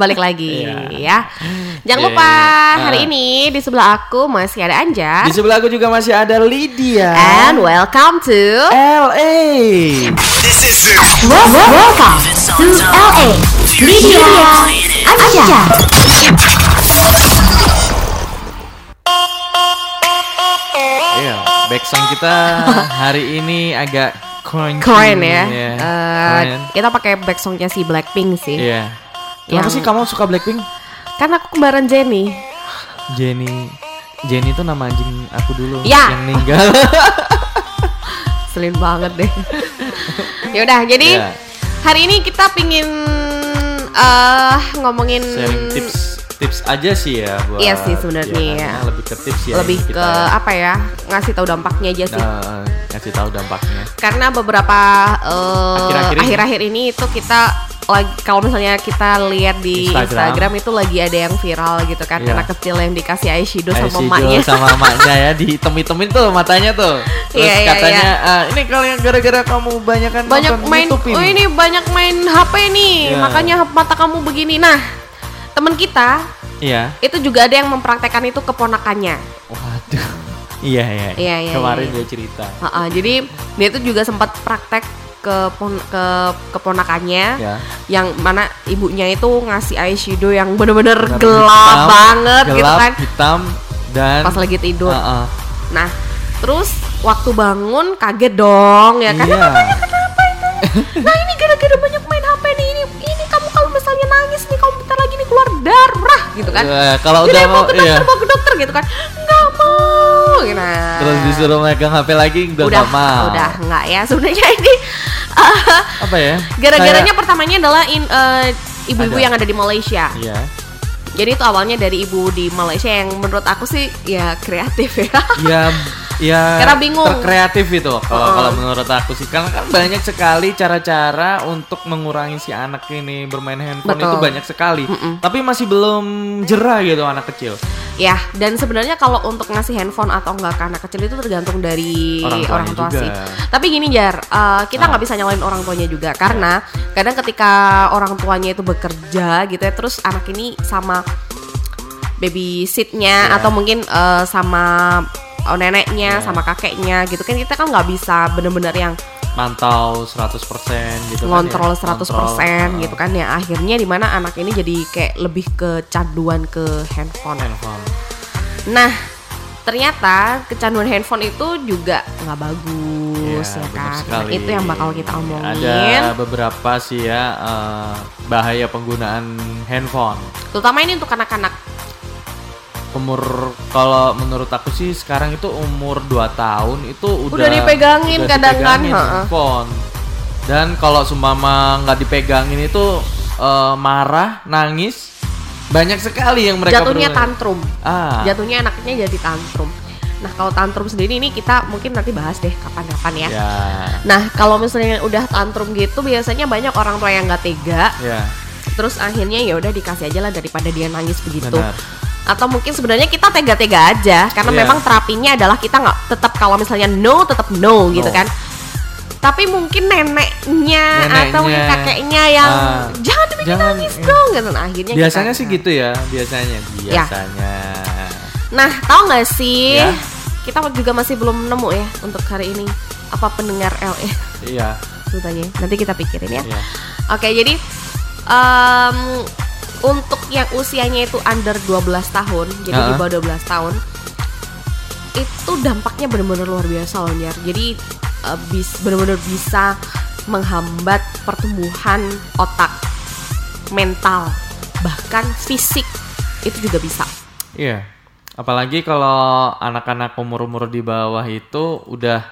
balik lagi Iya. ya. Jangan Iya, lupa iya. hari Ah. ini di sebelah aku masih ada Anja. Di sebelah aku juga masih ada Lydia. And welcome to LA. This is it. Welcome to LA. Lydia Anja. Iya, backsound kita hari ini agak crunchy. Keren ya. Iya, Eh, keren. kita pakai back songnya si Blackpink sih. Iya. Kenapa Yang- sih kamu suka Blackpink? Kan aku kembaran Jenny. Jenny. Jenny itu nama anjing aku dulu Ya. yang meninggal. Selin banget deh. Yaudah, jadi Iya. hari ini kita pingin eh ngomongin Sharing tips tips aja sih ya buat Iya sih sebenarnya ya, ya. lebih ke tips ya lebih kita ke ya. apa ya ngasih tahu dampaknya aja sih. Nah, ngasih tahu dampaknya. Karena beberapa eh, Akhir-akhir ini. akhir-akhir ini itu kita lagi kalau misalnya kita lihat di Instagram. Instagram. itu lagi ada yang viral gitu kan Iya. anak kecil yang dikasih eyeshadow sama Eyeshadow emaknya. sama emaknya ya dihitem-hitemin tuh matanya tuh. Terus Iya, iya, katanya "Ah, ini kalian gara-gara kamu banyak kan banyak main oh ini banyak main HP nih Iya. makanya mata kamu begini nah teman kita Iya. itu juga ada yang mempraktekkan itu keponakannya Waduh. Iya, iya. Iya, iya, Kemarin iya. dia cerita. Ha-ha, jadi dia itu juga sempat praktek ke ke keponakannya Ya. yang mana ibunya itu ngasih eyeshadow yang bener-bener gelap hitam, banget gitu gelap, kan hitam dan pas lagi tidur Ah, ah. nah terus waktu bangun kaget dong ya kan Iya. nah ini gara-gara banyak main HP nih ini ini kamu kalau misalnya nangis nih kamu bentar lagi nih keluar darah gitu kan Eh, kalau udah mau ke dokter iya. mau ke dokter gitu kan nggak mau gitu nah Terus disuruh megang HP lagi udah, udah mau. udah nggak ya sebenarnya ini uh, Apa ya? gara-garanya Kayak- pertamanya adalah in, uh, ibu-ibu Ada. yang ada di Malaysia Iya. jadi itu awalnya dari ibu di Malaysia yang menurut aku sih ya kreatif ya Ya, ya Karena bingung. terkreatif itu kalau Oh. kalau menurut aku sih karena kan banyak sekali cara-cara untuk mengurangi si anak ini bermain handphone Betul. itu banyak sekali Mm-mm. tapi masih belum jerah gitu anak kecil ya dan sebenarnya kalau untuk ngasih handphone atau enggak ke anak kecil itu tergantung dari Orang tua juga. sih tapi gini jar uh, kita Ah. nggak bisa nyalain orang tuanya juga karena kadang ketika orang tuanya itu bekerja gitu ya terus anak ini sama baby sitnya Ya. atau mungkin uh, sama oh, neneknya Ya. sama kakeknya gitu kan kita kan nggak bisa bener-bener yang mantau 100% gitu ngontrol kan 100% ya. Ngontrol, gitu kan ya. Akhirnya di mana anak ini jadi kayak lebih kecanduan ke handphone. Handphone. Nah ternyata kecanduan handphone itu juga nggak bagus Iya, ya benar kan? Nah, itu yang bakal kita omongin. Ada beberapa sih ya eh, bahaya penggunaan handphone. Terutama ini untuk anak-anak umur kalau menurut aku sih sekarang itu umur 2 tahun itu udah Udah dipegangin udah kadang kan, dipegangin handphone. Dan kalau seumpama nggak dipegangin itu eh, marah nangis banyak sekali yang mereka jatuhnya perlu- tantrum. Ah. Jatuhnya anaknya jadi tantrum. Nah kalau tantrum sendiri ini kita mungkin nanti bahas deh kapan-kapan ya. Ya. Nah kalau misalnya udah tantrum gitu biasanya banyak orang tua yang nggak tega. Ya. Terus akhirnya ya udah dikasih aja lah daripada dia nangis begitu. Benar atau mungkin sebenarnya kita tega-tega aja karena Iya. memang terapinya adalah kita nggak tetap kalau misalnya no tetap no, gitu No. kan. Tapi mungkin neneknya, atau mungkin Neneknya, kakeknya yang ah, jangan dibikin jangan, nangis iya. dong gitu. Nah akhirnya biasanya kita- sih gitu ya biasanya Ya. biasanya. Nah tahu nggak sih? Ya. kita juga masih belum nemu ya untuk hari ini apa pendengar LE iya. Ceritanya. Nanti kita pikirin ya. Iya. Oke, jadi em, untuk yang usianya itu under 12 tahun, jadi di Ha-ha. bawah 12 tahun, itu dampaknya benar-benar luar biasa loh, Nyar. Jadi eh, bis, benar-benar bisa menghambat pertumbuhan otak, mental, bahkan fisik itu juga bisa. Iya. Apalagi kalau anak-anak umur-umur di bawah itu udah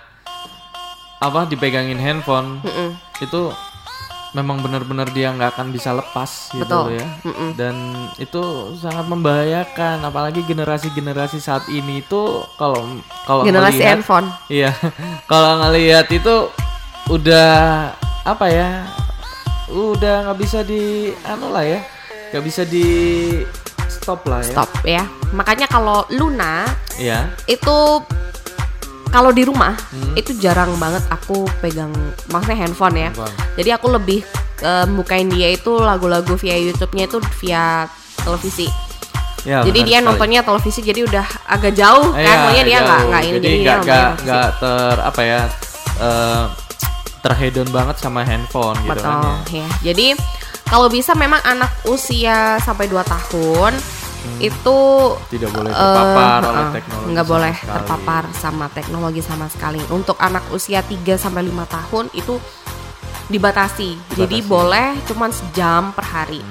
apa dipegangin handphone Mm-mm. itu memang benar-benar dia nggak akan bisa lepas gitu Betul. loh ya. Mm-mm. Dan itu sangat membahayakan apalagi generasi-generasi saat ini itu kalau kalau Generasi ngelihat- handphone. Iya. kalau ngelihat itu udah apa ya? Udah nggak bisa di anu lah ya. nggak bisa di stop lah ya. Stop ya. Makanya kalau Luna Iya. itu kalau di rumah Hmm. itu jarang banget aku pegang maksudnya handphone ya. Handphone. Jadi aku lebih eh, bukain dia itu lagu-lagu via YouTube-nya itu via televisi. Ya, jadi dia sekali. nontonnya televisi jadi udah agak jauh Eh, kan, ya, makanya dia nggak jauh. nggak ini jadi dia nggak nggak nggak ter apa ya eh, terhedon banget sama handphone gitu Betul, kan ya. ya. Jadi kalau bisa memang anak usia sampai 2 tahun itu tidak boleh eh, terpapar oleh eh, teknologi nggak sama boleh sekali. terpapar sama teknologi sama sekali. Untuk anak usia 3 sampai 5 tahun itu dibatasi. Jadi Dibatasi. Hmm. boleh cuman sejam per hari.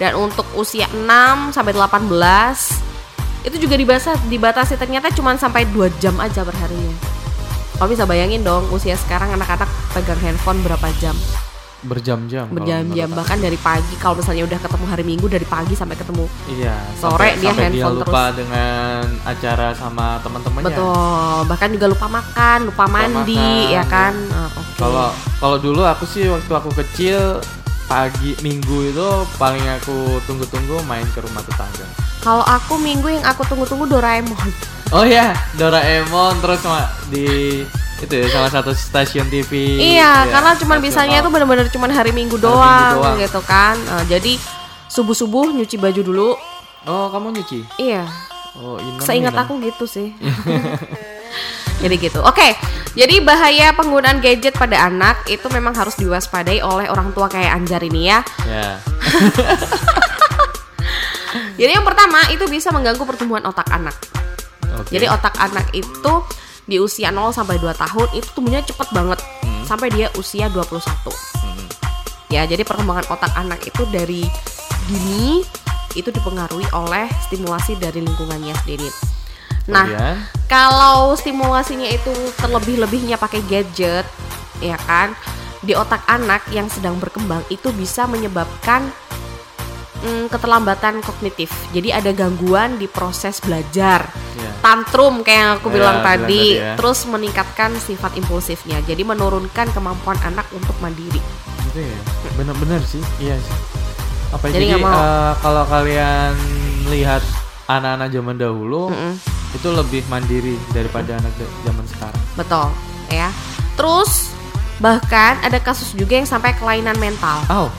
Dan untuk usia 6 sampai 18 itu juga dibatasi, dibatasi ternyata cuman sampai 2 jam aja per harinya. Kalau bisa bayangin dong usia sekarang anak-anak pegang handphone berapa jam? Berjam-jam berjam-jam bahkan dari pagi kalau misalnya udah ketemu hari Minggu dari pagi sampai ketemu iya sore sampai, dia sampai handphone lupa dengan acara sama teman-temannya. Betul bahkan juga lupa makan lupa mandi makan, ya kan? Ya. Ah, kalau kalau dulu aku sih waktu aku kecil pagi minggu itu paling aku tunggu-tunggu main ke rumah tetangga. Kalau aku minggu yang aku tunggu-tunggu Doraemon oh ya Doraemon terus sama di itu ya salah satu stasiun TV iya ya, karena cuman bisanya itu bener-bener cuman hari Minggu Hari Minggu doang, doang. gitu kan Ah, jadi subuh-subuh nyuci baju dulu oh kamu nyuci iya oh inem, Seingat aku gitu sih. Jadi gitu. Oke. Jadi bahaya penggunaan gadget pada anak itu memang harus diwaspadai oleh orang tua kayak Anjar ini ya. ya Jadi yang pertama itu bisa mengganggu pertumbuhan otak anak. Oke Jadi otak anak itu di usia 0 sampai 2 tahun itu tumbuhnya cepet banget sampai dia usia 21. Hmm. Ya, jadi perkembangan otak anak itu dari dini itu dipengaruhi oleh stimulasi dari lingkungannya sendiri. Nah, Kemudian, kalau stimulasinya itu terlebih-lebihnya pakai gadget, ya kan, di otak anak yang sedang berkembang itu bisa menyebabkan mm, keterlambatan kognitif. Jadi ada gangguan di proses belajar. Tantrum kayak yang aku Ya, bilang tadi, ya. terus meningkatkan sifat impulsifnya. Jadi menurunkan kemampuan anak untuk mandiri. gitu ya bener-bener sih iya sih apa Jadi jadi, mau. eh, kalau kalian lihat anak-anak zaman dahulu Mm-mm. itu lebih mandiri daripada anak da- zaman sekarang Betul, ya. Terus bahkan ada kasus juga yang sampai kelainan mental. oh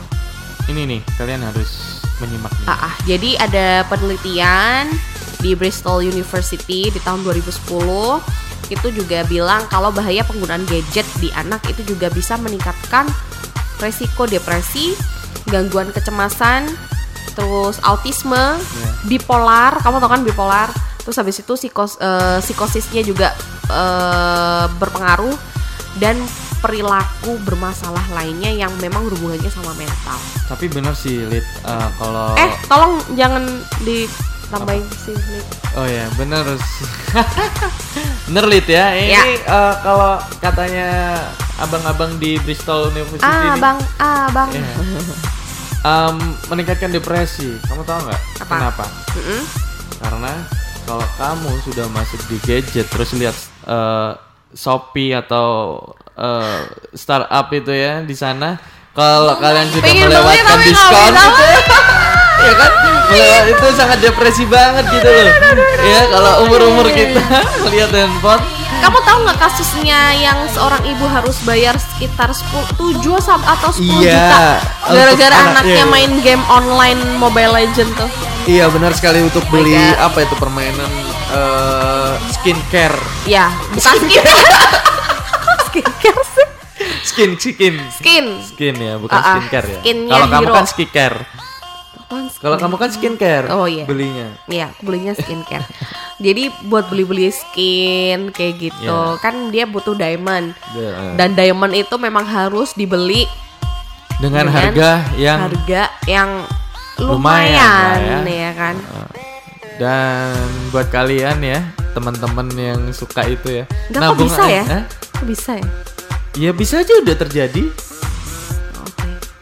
ini nih kalian harus menyimak. Ah, ah. jadi ada penelitian di Bristol University di tahun 2010 itu juga bilang kalau bahaya penggunaan gadget di anak itu juga bisa meningkatkan resiko depresi, gangguan kecemasan, terus autisme, bipolar, kamu tau kan bipolar, terus habis itu psikos, eh, psikosisnya juga eh, berpengaruh dan perilaku bermasalah lainnya yang memang hubungannya sama mental. tapi bener sih Lid eh, kalau Eh, tolong jangan ditambahin sih. Oh ya bener bener Lid ya ini Ya. eh, kalau katanya abang-abang di Bristol University Ah, ini, Bang, ah, Bang. Iya. Em, meningkatkan depresi kamu tahu nggak Apa? kenapa Mm-mm. Karena kalau kamu sudah masuk di gadget terus lihat eh, Shopee atau eh, startup itu ya di sana, kalau kalian sudah beli melewatkan nggak diskon ya, kan? Itu sangat depresi banget gitu loh. Ya kalau umur-umur kita melihat handphone Kamu tahu nggak kasusnya yang seorang ibu harus bayar sekitar 10, 7 sam- atau 10 Iya, juta gara-gara anak- anaknya iya, iya. main game online Mobile Legend tuh. Iya benar sekali untuk beli God. apa itu permainan eh, skincare, Ya, bukan skincare. skincare sih. skin skin Skin. skin ya bukan Ah, ah, skincare ya. Kalau kamu kan skincare. Apaan Kalau kamu kan skincare. Oh, iya. Belinya. Iya, belinya skincare. Jadi buat beli-beli skin kayak gitu, Iya. kan dia butuh diamond. Ya, Dan diamond itu memang harus dibeli dengan, dengan harga yang harga yang Lumayan lumayan, ya. ya kan. dan buat kalian ya teman-teman yang suka itu ya. Enggak kok nabung bisa ya? Hah? Kok bisa ya? Ya bisa aja udah terjadi.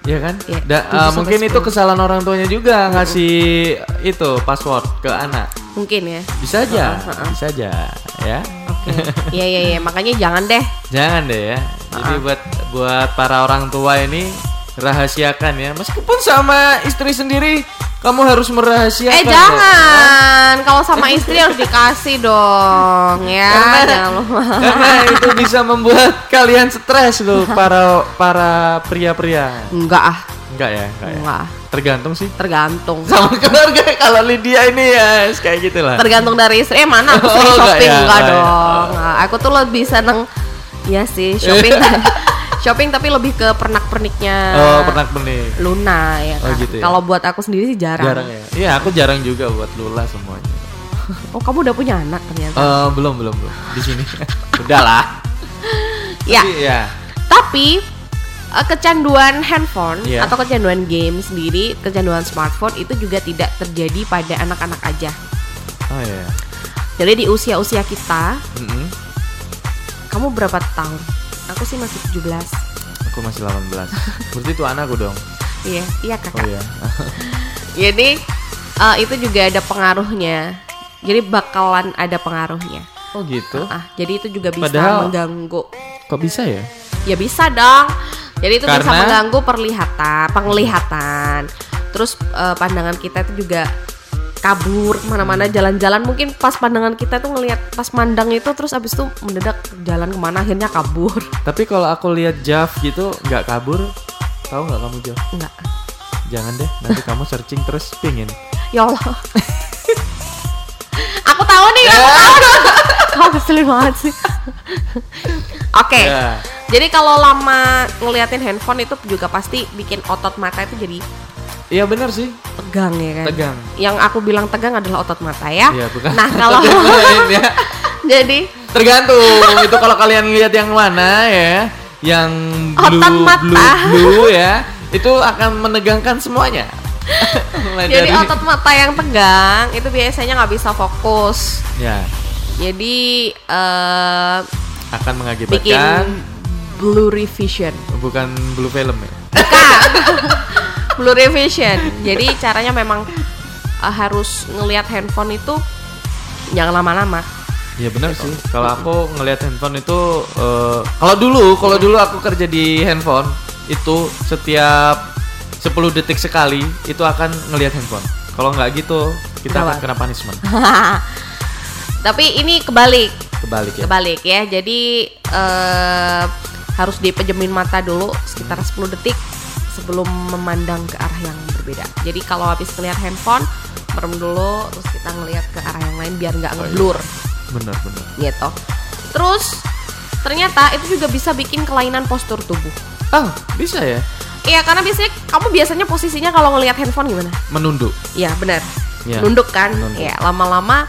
Ya kan? Iya, Da- uh, mungkin itu sepuluh. kesalahan orang tuanya juga ngasih itu password ke anak. Mungkin ya. Bisa aja, Heeh, heeh. bisa aja, ya. Oke. Iya iya iya, makanya jangan deh. Jangan deh ya. Jadi buat buat para orang tua ini rahasiakan ya. Meskipun sama istri sendiri Kamu harus merahasiakan. Eh dong. jangan, kalau sama istri harus dikasih dong ya. Karena-. Karena itu bisa membuat kalian stres loh para para pria-pria. Enggak ah, Enggak ya, enggak ya. enggak. Tergantung sih. Tergantung. Sama keluarga kalau Lydia ini ya kayak gitulah. Tergantung dari istri. Eh mana aku Oh, sering enggak shopping ya, enggak enggak ya. dong. Nah, aku tuh lebih seneng Iya sih, shopping. Shopping tapi lebih ke pernak-perniknya. Oh, pernah benih. Luna ya Oh, kan. gitu ya. Kalau buat aku sendiri sih jarang. Jarang ya. Iya, aku jarang juga buat Lula semuanya. Oh, kamu udah punya anak ternyata. Eh, belum, belum, belum. Di sini. Udahlah. ya. Tapi, ya. Tapi eh, kecanduan handphone Iya. atau kecanduan game sendiri, kecanduan smartphone itu juga tidak terjadi pada anak-anak aja. Oh iya. Jadi di usia-usia kita, Mm-mm. kamu berapa tahun? Aku sih masih 17. Aku masih 18. Berarti itu anakku dong. Iya, iya Oh kakak. iya. Jadi eh, itu juga ada pengaruhnya. Jadi bakalan ada pengaruhnya. Oh gitu. Ah, jadi itu juga bisa Padahal- mengganggu. Kok bisa ya? Ya bisa dong. Jadi itu bisa Karena- mengganggu perlihatan, penglihatan. Terus eh, pandangan kita itu juga kabur ke mana-mana jalan-jalan mungkin pas pandangan kita tuh ngelihat pas mandang itu terus abis itu mendadak jalan ke mana akhirnya kabur Tapi kalau aku lihat Jav gitu nggak kabur, tahu nggak kamu Jav? enggak Jangan deh, nanti kamu searching terus pingin. ya Allah aku tahu nih aku tahu kamu keselin banget sih oke Ya. jadi kalau lama ngeliatin handphone itu juga pasti bikin otot mata itu jadi Iya benar sih, tegang ya kan tegang. yang aku bilang tegang adalah otot mata ya. Iya bukan. Nah kalau ya. jadi Tergantung itu kalau kalian lihat yang mana ya, yang blue Otot mata. blue blue ya, itu akan menegangkan semuanya. Jadi dari- otot mata yang tegang itu biasanya nggak bisa fokus. ya Jadi eh akan bikin mengakibatkan blurry vision. bukan blue film ya. blurry vision. Jadi caranya memang eh, harus ngelihat handphone itu jangan lama-lama. Iya benar sih. Kalau aku ngelihat handphone itu eh, kalau dulu kalau dulu aku kerja di handphone itu setiap 10 detik sekali itu akan ngelihat handphone. Kalau nggak gitu kita Kenapa? akan kena punishment. Tapi ini kebalik. Kebalik ya. kebalik ya jadi eh, harus dipejemin mata dulu sekitar 10 detik sebelum memandang ke arah yang berbeda jadi kalau habis ngeliat handphone merem dulu terus kita ngeliat ke arah yang lain biar nggak Oh, iya. ngeblur Bener bener. gitu terus ternyata itu juga bisa bikin kelainan postur tubuh Oh bisa ya iya karena biasanya kamu biasanya posisinya kalau ngelihat handphone gimana menunduk. iya benar Iya, nunduk kan menunduk. ya lama-lama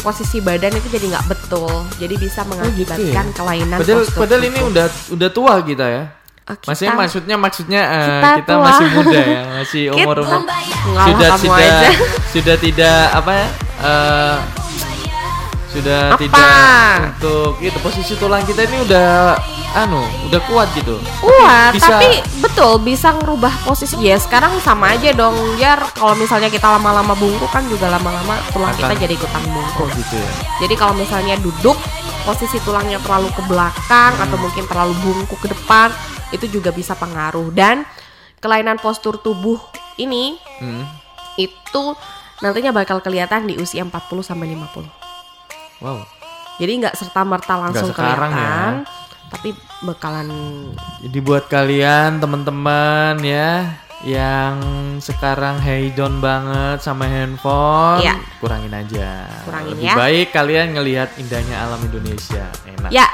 posisi badan itu jadi nggak betul jadi bisa mengakibatkan ya? kelainan Padahal postur padahal ini udah udah tua kita ya. Oh, Maksudnya kita- maksudnya maksudnya eh, Kita kita, tua. masih muda ya, masih umur umur sudah sudah aja. sudah tidak apa ya eh, sudah Apa? tidak untuk itu posisi tulang kita ini udah anu udah kuat gitu. Wah, Bisa- tapi betul bisa ngerubah posisi. Ya sekarang sama aja dong, Jar. Kalau misalnya kita lama-lama bungkuk kan juga lama-lama tulang Akan- kita jadi ikutan Oh bungkuk. gitu ya. Jadi kalau misalnya duduk, posisi tulangnya terlalu ke belakang atau mungkin terlalu bungkuk ke depan, itu juga bisa pengaruh. Dan kelainan postur tubuh ini Hmm. itu nantinya bakal kelihatan di usia 40 sampai 50. Wow. Jadi nggak serta merta langsung sekarang ya. kelihatan, tapi bakalan Jadi buat kalian teman-teman ya yang sekarang hedon banget sama handphone, Iya. kurangin aja. Kurangin Lebih ya. baik kalian ngelihat indahnya alam Indonesia. Enak. Ya,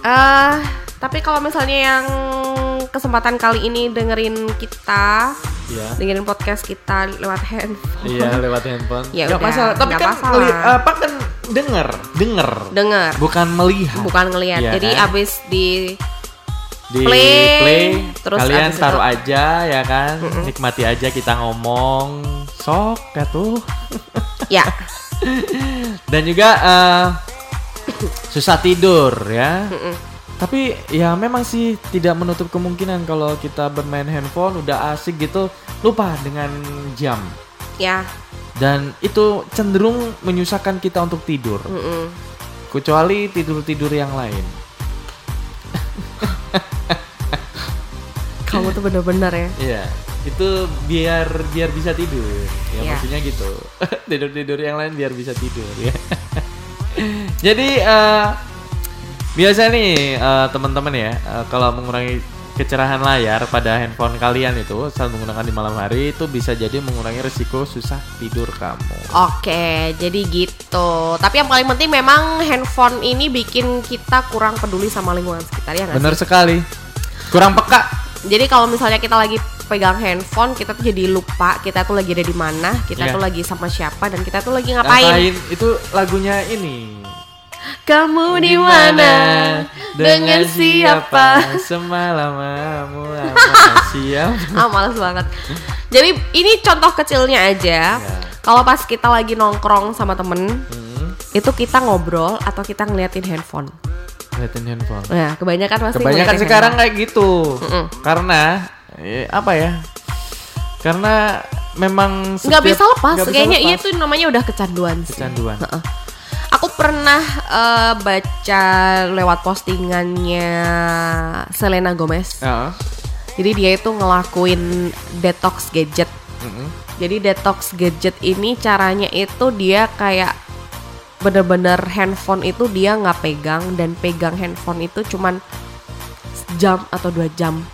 eh tapi kalau misalnya yang kesempatan kali ini dengerin kita, Iya. dengerin podcast kita lewat handphone, Iya lewat handphone. Ya Nggak udah, masalah. Tapi nggak kan masalah. ngeli- apa kan denger, denger, denger, bukan melihat. bukan ngelihat. Iya Jadi kan? abis di di play, play, terus kalian taruh itu- aja ya kan, nikmati aja kita ngomong, sok ya tuh. ya, Dan juga eh, susah tidur ya. Mm-mm. Tapi ya memang sih tidak menutup kemungkinan kalau kita bermain handphone udah asik gitu lupa dengan jam ya, dan itu cenderung menyusahkan kita untuk tidur mm-mm. kecuali tidur-tidur yang lain. kamu tuh bener-bener ya. Iya. itu biar biar bisa tidur ya Iya. maksudnya gitu tidur tidur yang lain biar bisa tidur ya jadi eh, biasa nih eh, teman-teman ya eh, kalau mengurangi kecerahan layar pada handphone kalian itu saat menggunakan di malam hari itu bisa jadi mengurangi resiko susah tidur kamu Oke, jadi gitu. Tapi yang paling penting memang handphone ini bikin kita kurang peduli sama lingkungan sekitar ya nggak benar sekali kurang peka Jadi kalau misalnya kita lagi pegang handphone, kita tuh jadi lupa kita tuh lagi ada di mana, kita Iya. tuh lagi sama siapa dan kita tuh lagi ngapain. ngapain itu lagunya ini Kamu di mana? Dengan siapa? Semalam kamu siapa? Ah, males banget. Jadi ini contoh kecilnya aja. Ya. Kalau pas kita lagi nongkrong sama temen, Hmm, itu kita ngobrol atau kita ngeliatin handphone. liatin handphone. Nah, kebanyakan pasti Kebanyakan ngeliatin sekarang handphone. kayak gitu. Mm-mm. Karena eh, apa ya? Karena memang nggak setiap- bisa lepas. bisa Kayaknya iya lepas. itu namanya udah kecanduan sih. kecanduan. Heeh. Aku pernah eh, baca lewat postingannya Selena Gomez. Heeh. Jadi dia itu ngelakuin detox gadget. Mm-mm. Jadi detox gadget ini caranya itu dia kayak bener-bener handphone itu dia nggak pegang dan pegang handphone itu cuman jam atau dua jam.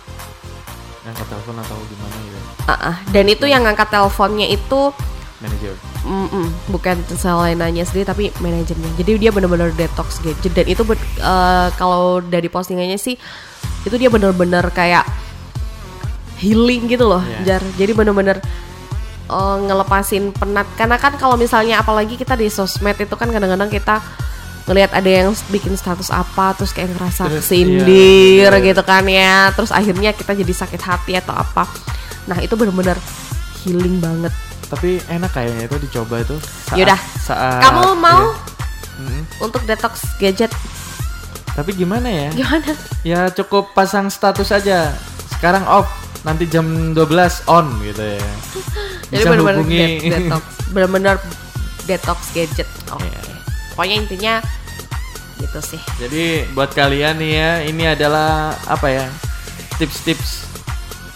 Angkat telepon atau gimana gitu. Ah, ah. Dan itu yang ngangkat teleponnya itu Manager. mm-mm, bukan Selenanya sendiri tapi manajernya. Jadi dia bener-bener detox gadget dan itu eh, kalau dari postingannya sih itu dia bener-bener kayak healing gitu loh, Iya. Jar. Jadi bener-bener eh, ngelepasin penat. Karena kan kalau misalnya apalagi kita di sosmed itu kan kadang-kadang kita ngelihat ada yang bikin status apa terus kayak ngerasa kesindir iya, iya. gitu kan ya. Terus akhirnya kita jadi sakit hati atau apa. Nah, itu bener-bener healing banget. Tapi enak kayaknya itu dicoba itu. Saat, Yaudah. Saat, Kamu mau iya. Mm-mm. untuk detox gadget Tapi gimana ya? gimana? Ya cukup pasang status aja. Sekarang off, nanti jam 12 on gitu ya. Jadi benar-benar hubungi. det- detox, benar-benar detox gadget. Oke. Iya. Pokoknya intinya gitu sih. Jadi buat kalian nih ya, ini adalah apa ya? Tips-tips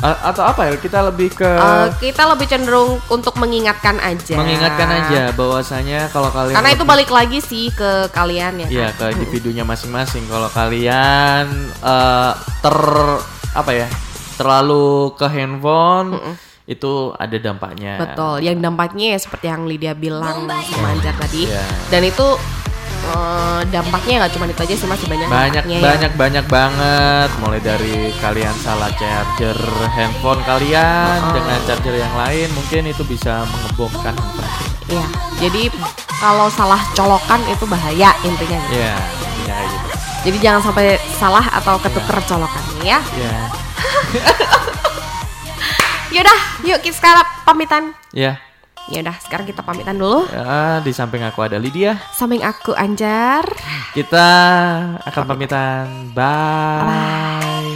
A- atau apa ya? Kita lebih ke Eh, kita lebih cenderung untuk mengingatkan aja. mengingatkan aja bahwasanya kalau kalian Karena itu balik lagi sih ke kalian ya. Iya kan? ke individunya masing-masing. Kalau kalian eh, ter apa ya terlalu ke handphone itu ada dampaknya. Betul. Yang dampaknya ya seperti yang Lydia bilang sama Anjar tadi. Iya. Dan itu eh, dampaknya nggak cuma itu aja sih masih banyak Banyak ya. banyak banyak banget. Mulai dari kalian salah charger handphone kalian Oh. dengan charger yang lain mungkin itu bisa mengebomkan. Iya. Jadi kalau salah colokan itu bahaya intinya. gitu. Iya, intinya kayak gitu. Jadi jangan sampai salah atau ketuker colokannya ya. Iya. Yaudah, yuk kita sekarang pamitan. Iya. Yaudah, sekarang kita pamitan dulu. Ya, di samping aku ada Lydia. Samping aku Anjar. Kita akan pamitan. Bye.